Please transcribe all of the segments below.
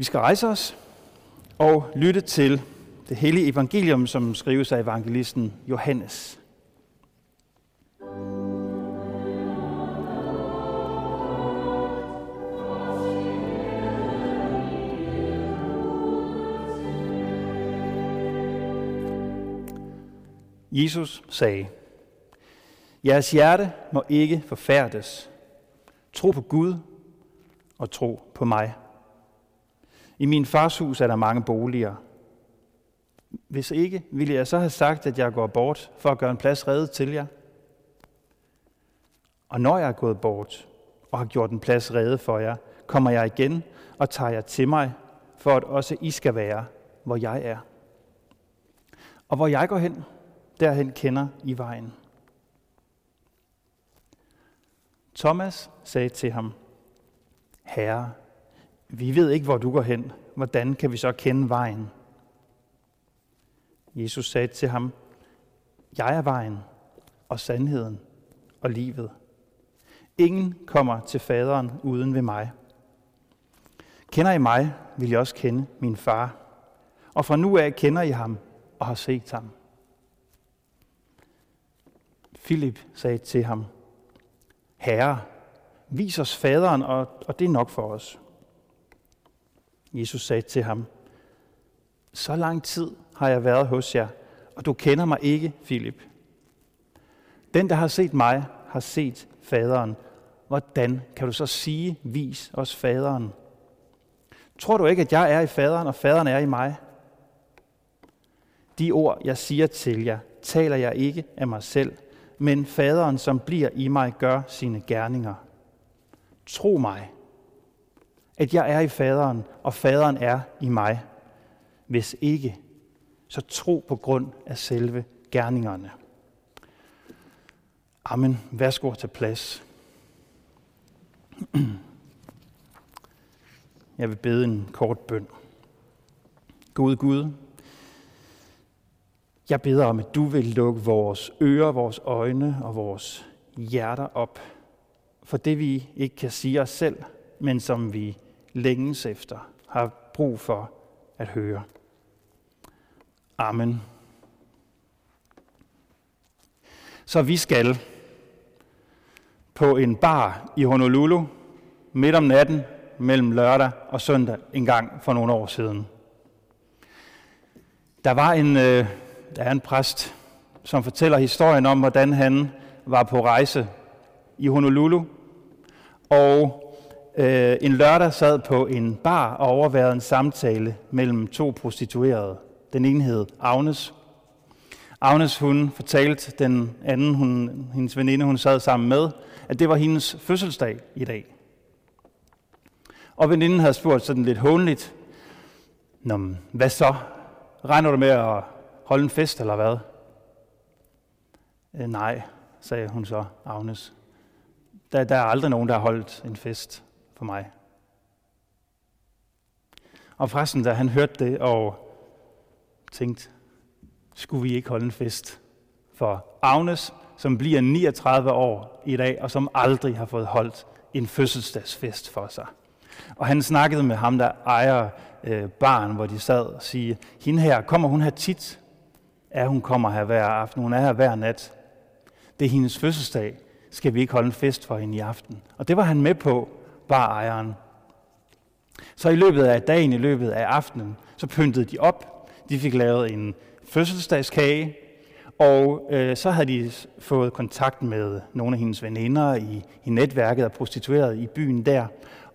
Vi skal rejse os og lytte til det hellige evangelium, som skrives af evangelisten Johannes. Jesus sagde, Jeres hjerte må ikke forfærdes. Tro på Gud og tro på mig. I min fars hus er der mange boliger. Hvis ikke, ville jeg så have sagt, at jeg går bort for at gøre en plads reddet til jer. Og når jeg er gået bort og har gjort en plads reddet for jer, kommer jeg igen og tager jer til mig, for at også I skal være, hvor jeg er. Og hvor jeg går hen, derhen kender I vejen. Thomas sagde til ham, Herre, vi ved ikke, hvor du går hen. Hvordan kan vi så kende vejen? Jesus sagde til ham, Jeg er vejen og sandheden og livet. Ingen kommer til faderen uden ved mig. Kender I mig, vil I også kende min far. Og fra nu af kender I ham og har set ham. Philip sagde til ham, Herre, vis os faderen, og, og det er nok for os. Jesus sagde til ham, Så lang tid har jeg været hos jer, og du kender mig ikke, Filip. Den, der har set mig, har set faderen. Hvordan kan du så sige, vis os faderen? Tror du ikke, at jeg er i faderen, og faderen er i mig? De ord, jeg siger til jer, taler jeg ikke af mig selv, men faderen, som bliver i mig, gør sine gerninger. Tro mig, at jeg er i faderen, og faderen er i mig. Hvis ikke, så tro på grund af selve gerningerne. Amen. Værsgo til plads. Jeg vil bede en kort bøn. Gud Gud, jeg beder om, at du vil lukke vores ører, vores øjne og vores hjerter op for det, vi ikke kan sige os selv, men som vi længes efter, har brug for at høre. Amen. Så vi skal på en bar i Honolulu midt om natten mellem lørdag og søndag en gang for nogle år siden. Der var en, øh, der er en præst, som fortæller historien om, hvordan han var på rejse i Honolulu, og øh, en lørdag sad på en bar og overværede en samtale mellem to prostituerede. Den ene hed Agnes. Agnes, hun fortalte den anden, hun, hendes veninde, hun sad sammen med, at det var hendes fødselsdag i dag. Og veninden havde spurgt sådan lidt hånligt, Nå, hvad så? Regner du med at holde en fest, eller hvad? Øh, nej, sagde hun så, Agnes. Der, der er aldrig nogen, der har holdt en fest for mig. Og præsten, da han hørte det og tænkte, skulle vi ikke holde en fest for Agnes, som bliver 39 år i dag, og som aldrig har fået holdt en fødselsdagsfest for sig. Og han snakkede med ham, der ejer øh, barn, hvor de sad og siger, hende her, kommer hun her tit? Ja, hun kommer her hver aften, hun er her hver nat. Det er hendes fødselsdag. Skal vi ikke holde en fest for hende i aften? Og det var han med på, bar ejeren. Så i løbet af dagen, i løbet af aftenen, så pyntede de op. De fik lavet en fødselsdagskage, og øh, så havde de fået kontakt med nogle af hendes veninder i, i netværket af prostituerede i byen der.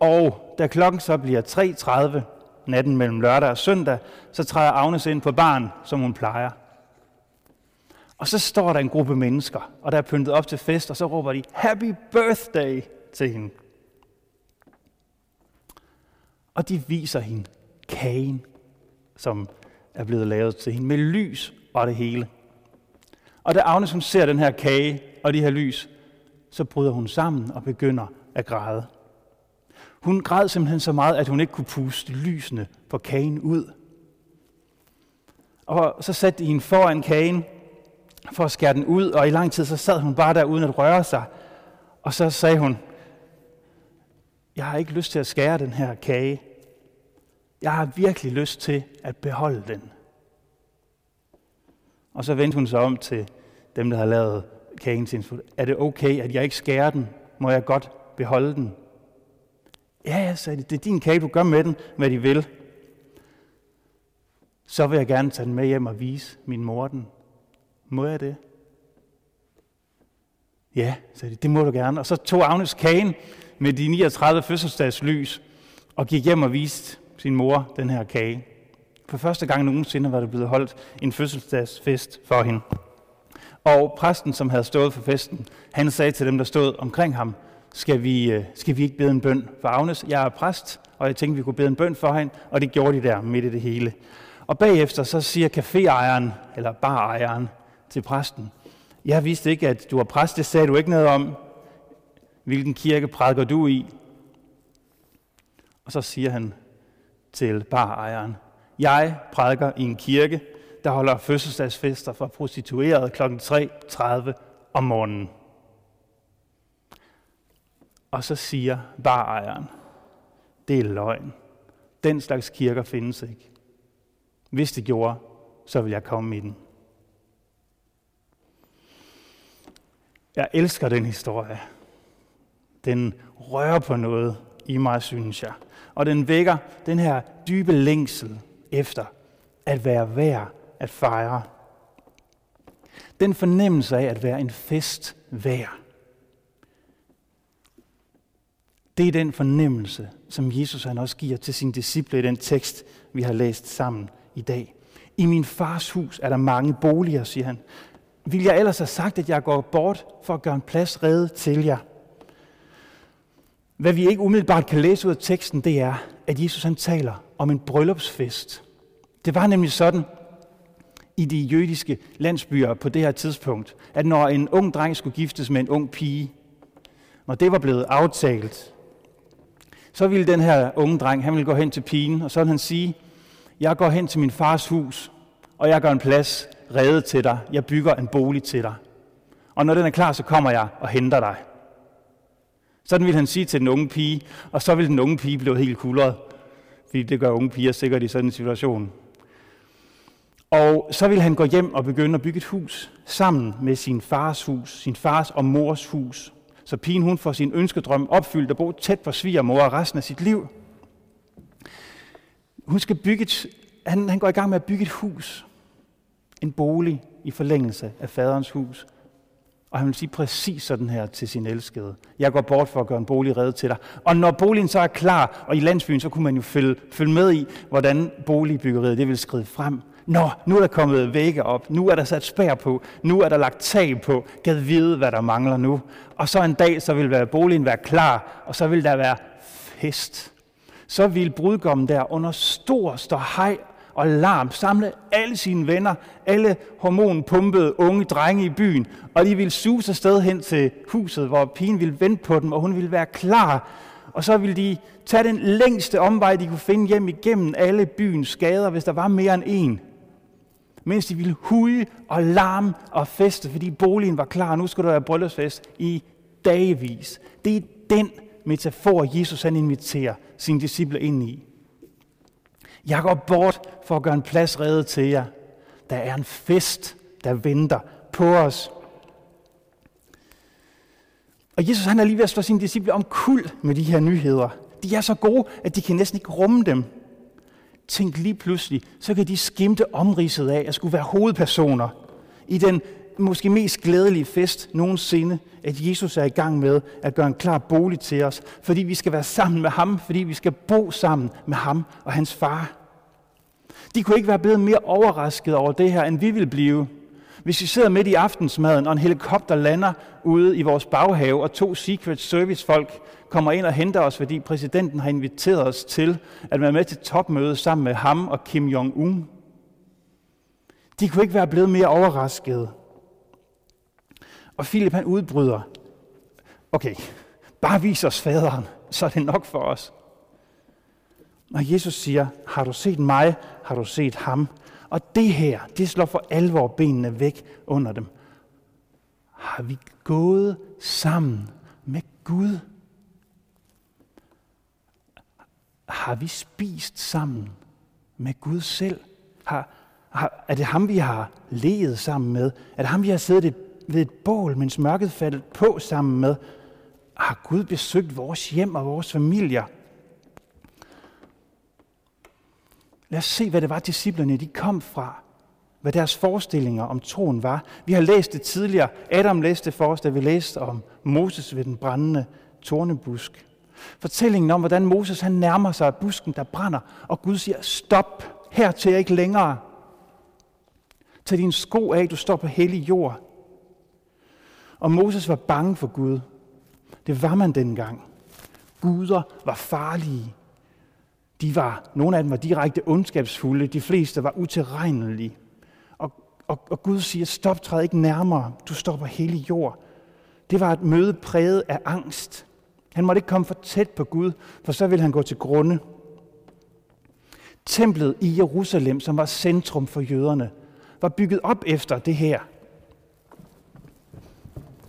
Og da klokken så bliver 3.30 natten mellem lørdag og søndag, så træder Agnes ind på barn, som hun plejer. Og så står der en gruppe mennesker, og der er pyntet op til fest, og så råber de, Happy birthday til hende. Og de viser hende kagen, som er blevet lavet til hende, med lys og det hele. Og da Agnes hun ser den her kage og de her lys, så bryder hun sammen og begynder at græde. Hun græd simpelthen så meget, at hun ikke kunne puste lysene på kagen ud. Og så satte de hende foran kagen for at skære den ud, og i lang tid så sad hun bare der uden at røre sig. Og så sagde hun, jeg har ikke lyst til at skære den her kage. Jeg har virkelig lyst til at beholde den. Og så vendte hun sig om til dem, der har lavet kagen til Er det okay, at jeg ikke skærer den? Må jeg godt beholde den? Ja, ja, sagde de. Det er din kage, du gør med den, hvad de vil. Så vil jeg gerne tage den med hjem og vise min mor den. Må jeg det? Ja, sagde de, det må du gerne. Og så tog Agnes kagen med de 39 fødselsdagslys og gik hjem og viste sin mor den her kage. For første gang nogensinde var der blevet holdt en fødselsdagsfest for hende. Og præsten, som havde stået for festen, han sagde til dem, der stod omkring ham, skal vi, øh, skal vi ikke bede en bøn for Agnes? Jeg er præst, og jeg tænkte, vi kunne bede en bøn for hende, og det gjorde de der midt i det hele. Og bagefter så siger caféejeren, eller barejeren til præsten, jeg vidste ikke, at du var præst, det sagde du ikke noget om. Hvilken kirke prædiker du i? Og så siger han til barejeren, jeg prædiker i en kirke, der holder fødselsdagsfester for prostituerede kl. 3.30 om morgenen. Og så siger barejeren, det er løgn. Den slags kirker findes ikke. Hvis det gjorde, så vil jeg komme i den. Jeg elsker den historie. Den rører på noget i mig, synes jeg. Og den vækker den her dybe længsel efter at være værd at fejre. Den fornemmelse af at være en fest værd. Det er den fornemmelse, som Jesus han også giver til sine disciple i den tekst, vi har læst sammen i dag. I min fars hus er der mange boliger, siger han. Vil jeg ellers have sagt, at jeg går bort for at gøre en plads redde til jer? Hvad vi ikke umiddelbart kan læse ud af teksten, det er, at Jesus han taler om en bryllupsfest. Det var nemlig sådan i de jødiske landsbyer på det her tidspunkt, at når en ung dreng skulle giftes med en ung pige, når det var blevet aftalt, så ville den her unge dreng, han ville gå hen til pigen, og så ville han sige, jeg går hen til min fars hus, og jeg gør en plads reddet til dig. Jeg bygger en bolig til dig. Og når den er klar, så kommer jeg og henter dig. Sådan ville han sige til den unge pige, og så ville den unge pige blive helt kuldret. Fordi det gør unge piger sikkert i sådan en situation. Og så ville han gå hjem og begynde at bygge et hus sammen med sin fars hus, sin fars og mors hus. Så pigen hun får sin ønskedrøm opfyldt og bo tæt på svigermor resten af sit liv. Hun skal bygge et, han, han går i gang med at bygge et hus. En bolig i forlængelse af faderens hus. Og han vil sige præcis sådan her til sin elskede. Jeg går bort for at gøre en bolig reddet til dig. Og når boligen så er klar, og i landsbyen, så kunne man jo følge, følge med i, hvordan boligbyggeriet det vil skride frem. Nå, nu er der kommet vægge op. Nu er der sat spær på. Nu er der lagt tag på. Gad vide, hvad der mangler nu. Og så en dag, så vil være boligen være klar, og så vil der være fest. Så vil brudgommen der under stor ståhej og larm samle alle sine venner, alle hormonpumpede unge drenge i byen, og de ville suse sted hen til huset, hvor pigen ville vente på dem, og hun ville være klar. Og så ville de tage den længste omvej, de kunne finde hjem igennem alle byens skader, hvis der var mere end en. Mens de ville huge og larme og feste, fordi boligen var klar. Nu skulle der være bryllupsfest i dagvis. Det er den metafor, Jesus han inviterer sine disciple ind i. Jeg går bort for at gøre en plads reddet til jer. Der er en fest, der venter på os. Og Jesus han er lige ved at slå sine disciple om kul med de her nyheder. De er så gode, at de kan næsten ikke rumme dem. Tænk lige pludselig, så kan de skimte omridset af at skulle være hovedpersoner i den måske mest glædelige fest nogensinde, at Jesus er i gang med at gøre en klar bolig til os, fordi vi skal være sammen med ham, fordi vi skal bo sammen med ham og hans far. De kunne ikke være blevet mere overrasket over det her, end vi vil blive. Hvis vi sidder midt i aftensmaden, og en helikopter lander ude i vores baghave, og to Secret Service folk kommer ind og henter os, fordi præsidenten har inviteret os til at være med til topmøde sammen med ham og Kim Jong-un. De kunne ikke være blevet mere overraskede. Og Philip han udbryder, okay, bare vis os faderen, så er det nok for os. Og Jesus siger, har du set mig, har du set ham. Og det her, det slår for alvor benene væk under dem. Har vi gået sammen med Gud? har vi spist sammen med Gud selv? Har, har, er det ham, vi har levet sammen med? Er det ham, vi har siddet ved et bål, mens mørket faldt på sammen med? Har Gud besøgt vores hjem og vores familier? Lad os se, hvad det var, disciplerne de kom fra. Hvad deres forestillinger om troen var. Vi har læst det tidligere. Adam læste det for os, da vi læste om Moses ved den brændende tornebusk. Fortællingen om, hvordan Moses han nærmer sig busken, der brænder, og Gud siger, stop, her til ikke længere. Tag din sko af, du står på hellig jord. Og Moses var bange for Gud. Det var man dengang. Guder var farlige. De var, nogle af dem var direkte ondskabsfulde, de fleste var utilregnelige. Og, og, og Gud siger, stop, træd ikke nærmere, du står på hellig jord. Det var et møde præget af angst. Han måtte ikke komme for tæt på Gud, for så ville han gå til grunde. Templet i Jerusalem, som var centrum for jøderne, var bygget op efter det her.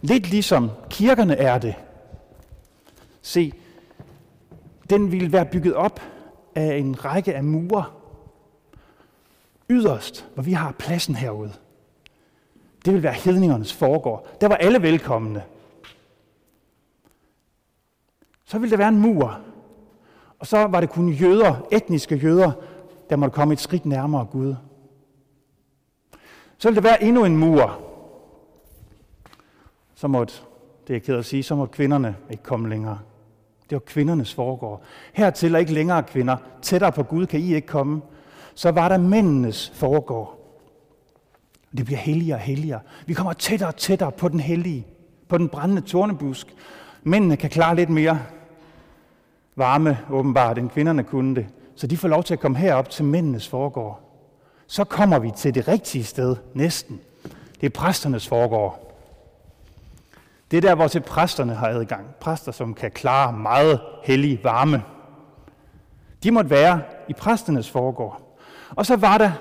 Lidt ligesom kirkerne er det. Se, den ville være bygget op af en række af mure. Yderst, hvor vi har pladsen herude. Det vil være hedningernes foregård. Der var alle velkomne. Så ville der være en mur. Og så var det kun jøder, etniske jøder, der måtte komme et skridt nærmere Gud. Så ville der være endnu en mur. Så måtte, det er jeg ked at sige, så måtte kvinderne ikke komme længere. Det var kvindernes foregår. Hertil er ikke længere kvinder. Tættere på Gud kan I ikke komme. Så var der mændenes foregår. Det bliver helligere og helligere. Vi kommer tættere og tættere på den hellige, på den brændende tornebusk. Mændene kan klare lidt mere varme, åbenbart, end kvinderne kunne det. Så de får lov til at komme herop til mændenes foregår. Så kommer vi til det rigtige sted, næsten. Det er præsternes foregård. Det er der, hvor til præsterne har adgang. Præster, som kan klare meget hellig varme. De måtte være i præsternes foregård. Og så var der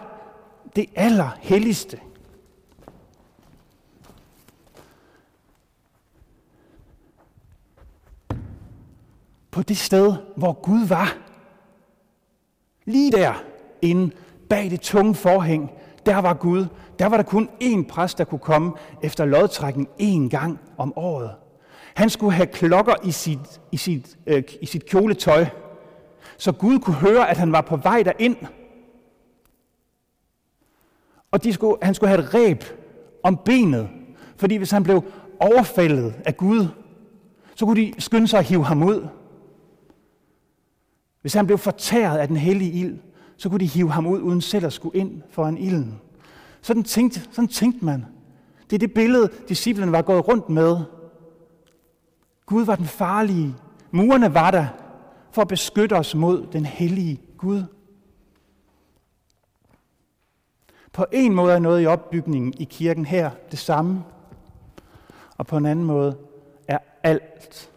det allerhelligste. På det sted, hvor Gud var. Lige der, inde bag det tunge forhæng, der var Gud. Der var der kun én præst, der kunne komme efter lodtrækning én gang om året. Han skulle have klokker i sit, i sit, øh, i sit kjoletøj, så Gud kunne høre, at han var på vej derind. Og de skulle, han skulle have et ræb om benet, fordi hvis han blev overfaldet af Gud, så kunne de skynde sig at hive ham ud. Hvis han blev fortæret af den hellige ild, så kunne de hive ham ud uden selv at skulle ind for en ilden. Sådan tænkte, sådan tænkte man. Det er det billede, disciplene var gået rundt med. Gud var den farlige. Murene var der for at beskytte os mod den hellige Gud. På en måde er noget i opbygningen i kirken her det samme, og på en anden måde er alt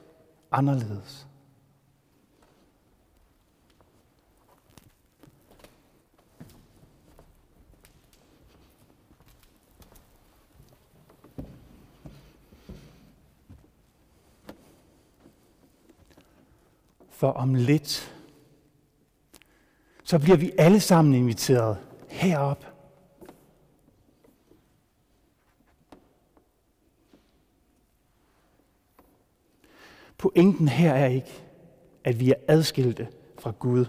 anderledes. For om lidt, så bliver vi alle sammen inviteret herop. Pointen her er ikke, at vi er adskilte fra Gud,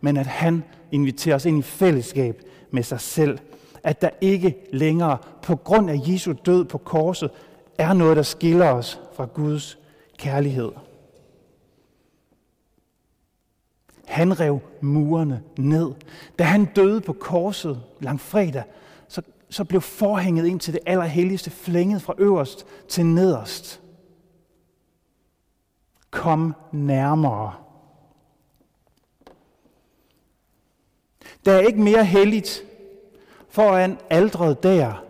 men at han inviterer os ind i fællesskab med sig selv. At der ikke længere på grund af Jesu død på korset er noget, der skiller os fra Guds kærlighed. Han rev murene ned. Da han døde på korset langfredag, så, så blev forhænget ind til det allerhelligste flænget fra øverst til nederst. Kom nærmere. Der er ikke mere helligt foran aldret der,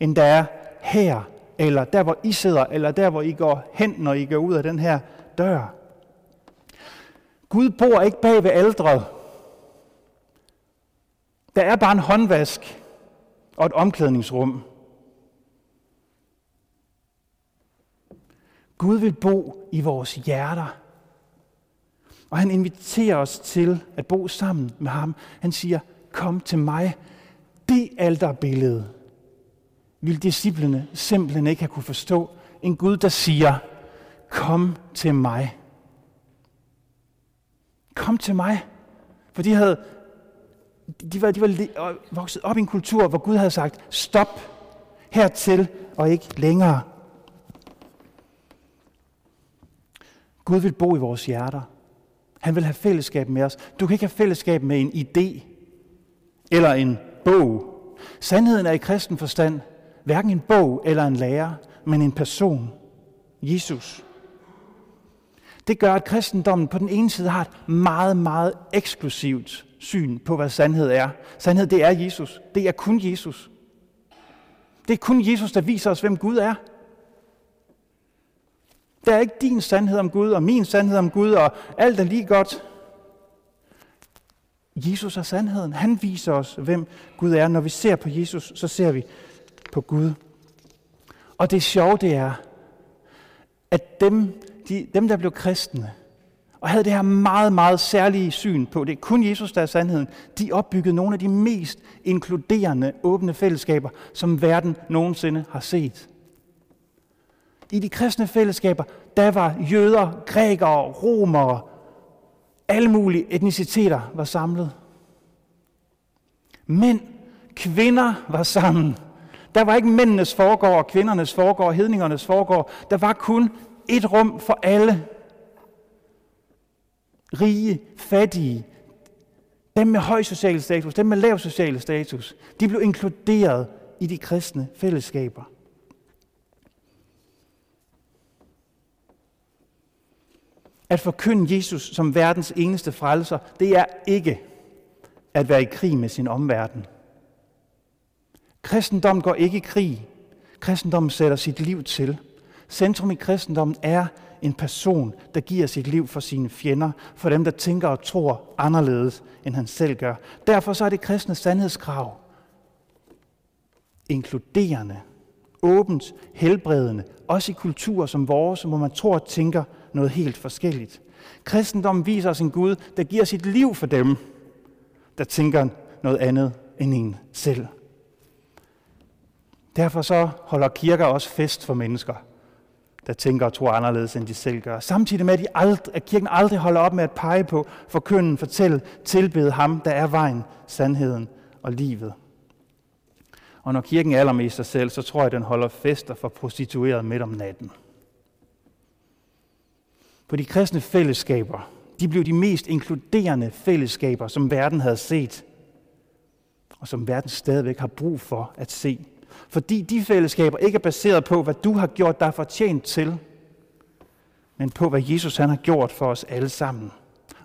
end der er her, eller der, hvor I sidder, eller der, hvor I går hen, når I går ud af den her dør. Gud bor ikke bag ved aldret. Der er bare en håndvask og et omklædningsrum. Gud vil bo i vores hjerter. Og han inviterer os til at bo sammen med ham. Han siger, kom til mig. Det alterbillede vil disciplene simpelthen ikke have kunne forstå. En Gud, der siger, kom til mig. Kom til mig. For de havde de var, de var vokset op i en kultur, hvor Gud havde sagt, stop hertil og ikke længere. Gud vil bo i vores hjerter. Han vil have fællesskab med os. Du kan ikke have fællesskab med en idé eller en bog. Sandheden er i kristen forstand hverken en bog eller en lærer, men en person. Jesus. Det gør, at kristendommen på den ene side har et meget, meget eksklusivt syn på, hvad sandhed er. Sandhed, det er Jesus. Det er kun Jesus. Det er kun Jesus, der viser os, hvem Gud er. Der er ikke din sandhed om Gud, og min sandhed om Gud, og alt er lige godt. Jesus er sandheden. Han viser os, hvem Gud er. Når vi ser på Jesus, så ser vi på Gud. Og det sjove, det er, at dem, de, dem der blev kristne, og havde det her meget, meget særlige syn på, det er kun Jesus, der er sandheden, de opbyggede nogle af de mest inkluderende, åbne fællesskaber, som verden nogensinde har set. I de kristne fællesskaber, der var jøder, grækere, romere, alle mulige etniciteter var samlet. Mænd, kvinder var sammen. Der var ikke mændenes foregård, kvindernes foregård, hedningernes foregår. Der var kun et rum for alle. Rige, fattige, dem med høj social status, dem med lav social status, de blev inkluderet i de kristne fællesskaber. At forkynde Jesus som verdens eneste frelser, det er ikke at være i krig med sin omverden. Kristendom går ikke i krig. Kristendommen sætter sit liv til. Centrum i kristendommen er en person, der giver sit liv for sine fjender, for dem, der tænker og tror anderledes, end han selv gør. Derfor så er det kristne sandhedskrav inkluderende, åbent, helbredende, også i kulturer som vores, hvor man tror og tænker noget helt forskelligt. Kristendommen viser os en Gud, der giver sit liv for dem, der tænker noget andet end en selv. Derfor så holder kirker også fest for mennesker, der tænker og tror anderledes, end de selv gør. Samtidig med, at, de aldrig, at kirken aldrig holder op med at pege på, forkynden, fortælle, tilbede ham, der er vejen, sandheden og livet. Og når kirken er allermest sig selv, så tror jeg, at den holder fester for prostitueret midt om natten. For de kristne fællesskaber, de blev de mest inkluderende fællesskaber, som verden havde set, og som verden stadigvæk har brug for at se. Fordi de fællesskaber ikke er baseret på, hvad du har gjort dig fortjent til, men på, hvad Jesus han har gjort for os alle sammen.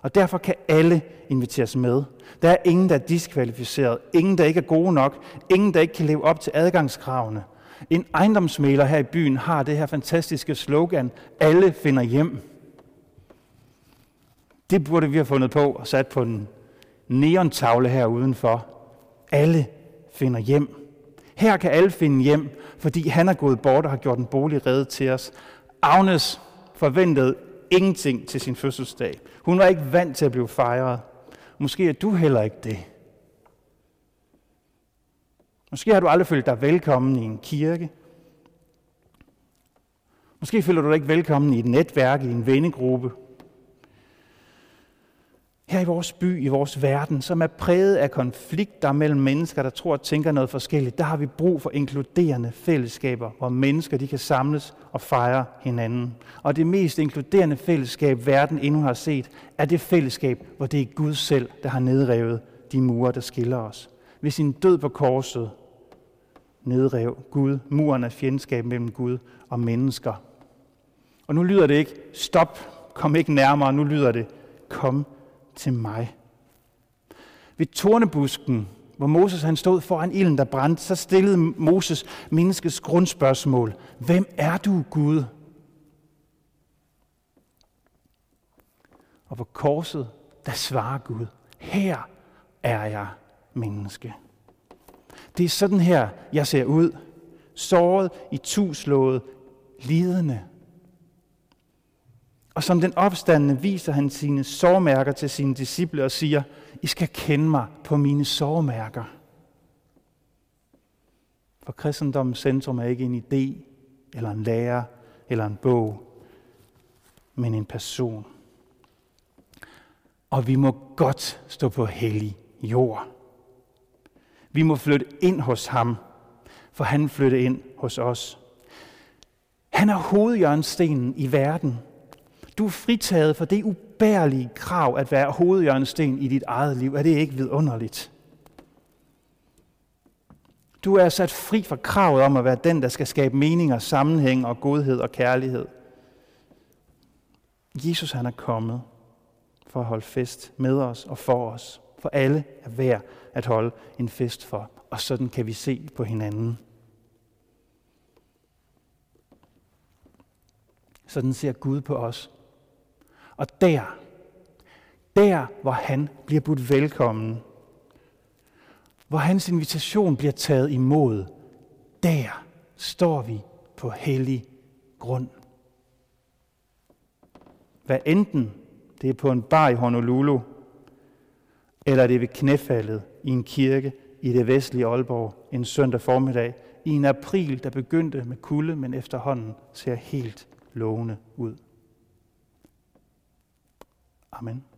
Og derfor kan alle inviteres med. Der er ingen, der er diskvalificeret. Ingen, der ikke er gode nok. Ingen, der ikke kan leve op til adgangskravene. En ejendomsmaler her i byen har det her fantastiske slogan, alle finder hjem. Det burde vi have fundet på og sat på en neontavle her udenfor. Alle finder hjem. Her kan alle finde hjem, fordi han er gået bort og har gjort en bolig reddet til os. Agnes forventede ingenting til sin fødselsdag. Hun var ikke vant til at blive fejret. Måske er du heller ikke det. Måske har du aldrig følt dig velkommen i en kirke. Måske føler du dig ikke velkommen i et netværk, i en vennegruppe, her i vores by, i vores verden, som er præget af konflikter mellem mennesker, der tror og tænker noget forskelligt, der har vi brug for inkluderende fællesskaber, hvor mennesker de kan samles og fejre hinanden. Og det mest inkluderende fællesskab, verden endnu har set, er det fællesskab, hvor det er Gud selv, der har nedrevet de mure, der skiller os. Ved sin død på korset nedrev Gud muren af fjendskab mellem Gud og mennesker. Og nu lyder det ikke, stop, kom ikke nærmere, nu lyder det, kom til mig. Ved tornebusken, hvor Moses han stod foran ilden, der brændte, så stillede Moses menneskets grundspørgsmål. Hvem er du, Gud? Og på korset, der svarer Gud, her er jeg menneske. Det er sådan her, jeg ser ud. Såret, i tuslået, lidende. Og som den opstandende viser han sine sårmærker til sine disciple og siger, I skal kende mig på mine sårmærker. For kristendommens centrum er ikke en idé, eller en lærer, eller en bog, men en person. Og vi må godt stå på hellig jord. Vi må flytte ind hos ham, for han flytter ind hos os. Han er hovedjørnstenen i verden. Du er fritaget for det ubærlige krav at være hovedjørnesten i dit eget liv. Er det ikke vidunderligt? Du er sat fri fra kravet om at være den, der skal skabe mening og sammenhæng og godhed og kærlighed. Jesus han er kommet for at holde fest med os og for os. For alle er værd at holde en fest for. Og sådan kan vi se på hinanden. Sådan ser Gud på os. Og der, der hvor han bliver budt velkommen, hvor hans invitation bliver taget imod, der står vi på hellig grund. Hvad enten det er på en bar i Honolulu, eller det er ved knæfaldet i en kirke i det vestlige Aalborg en søndag formiddag, i en april, der begyndte med kulde, men efterhånden ser helt lovende ud. Amen.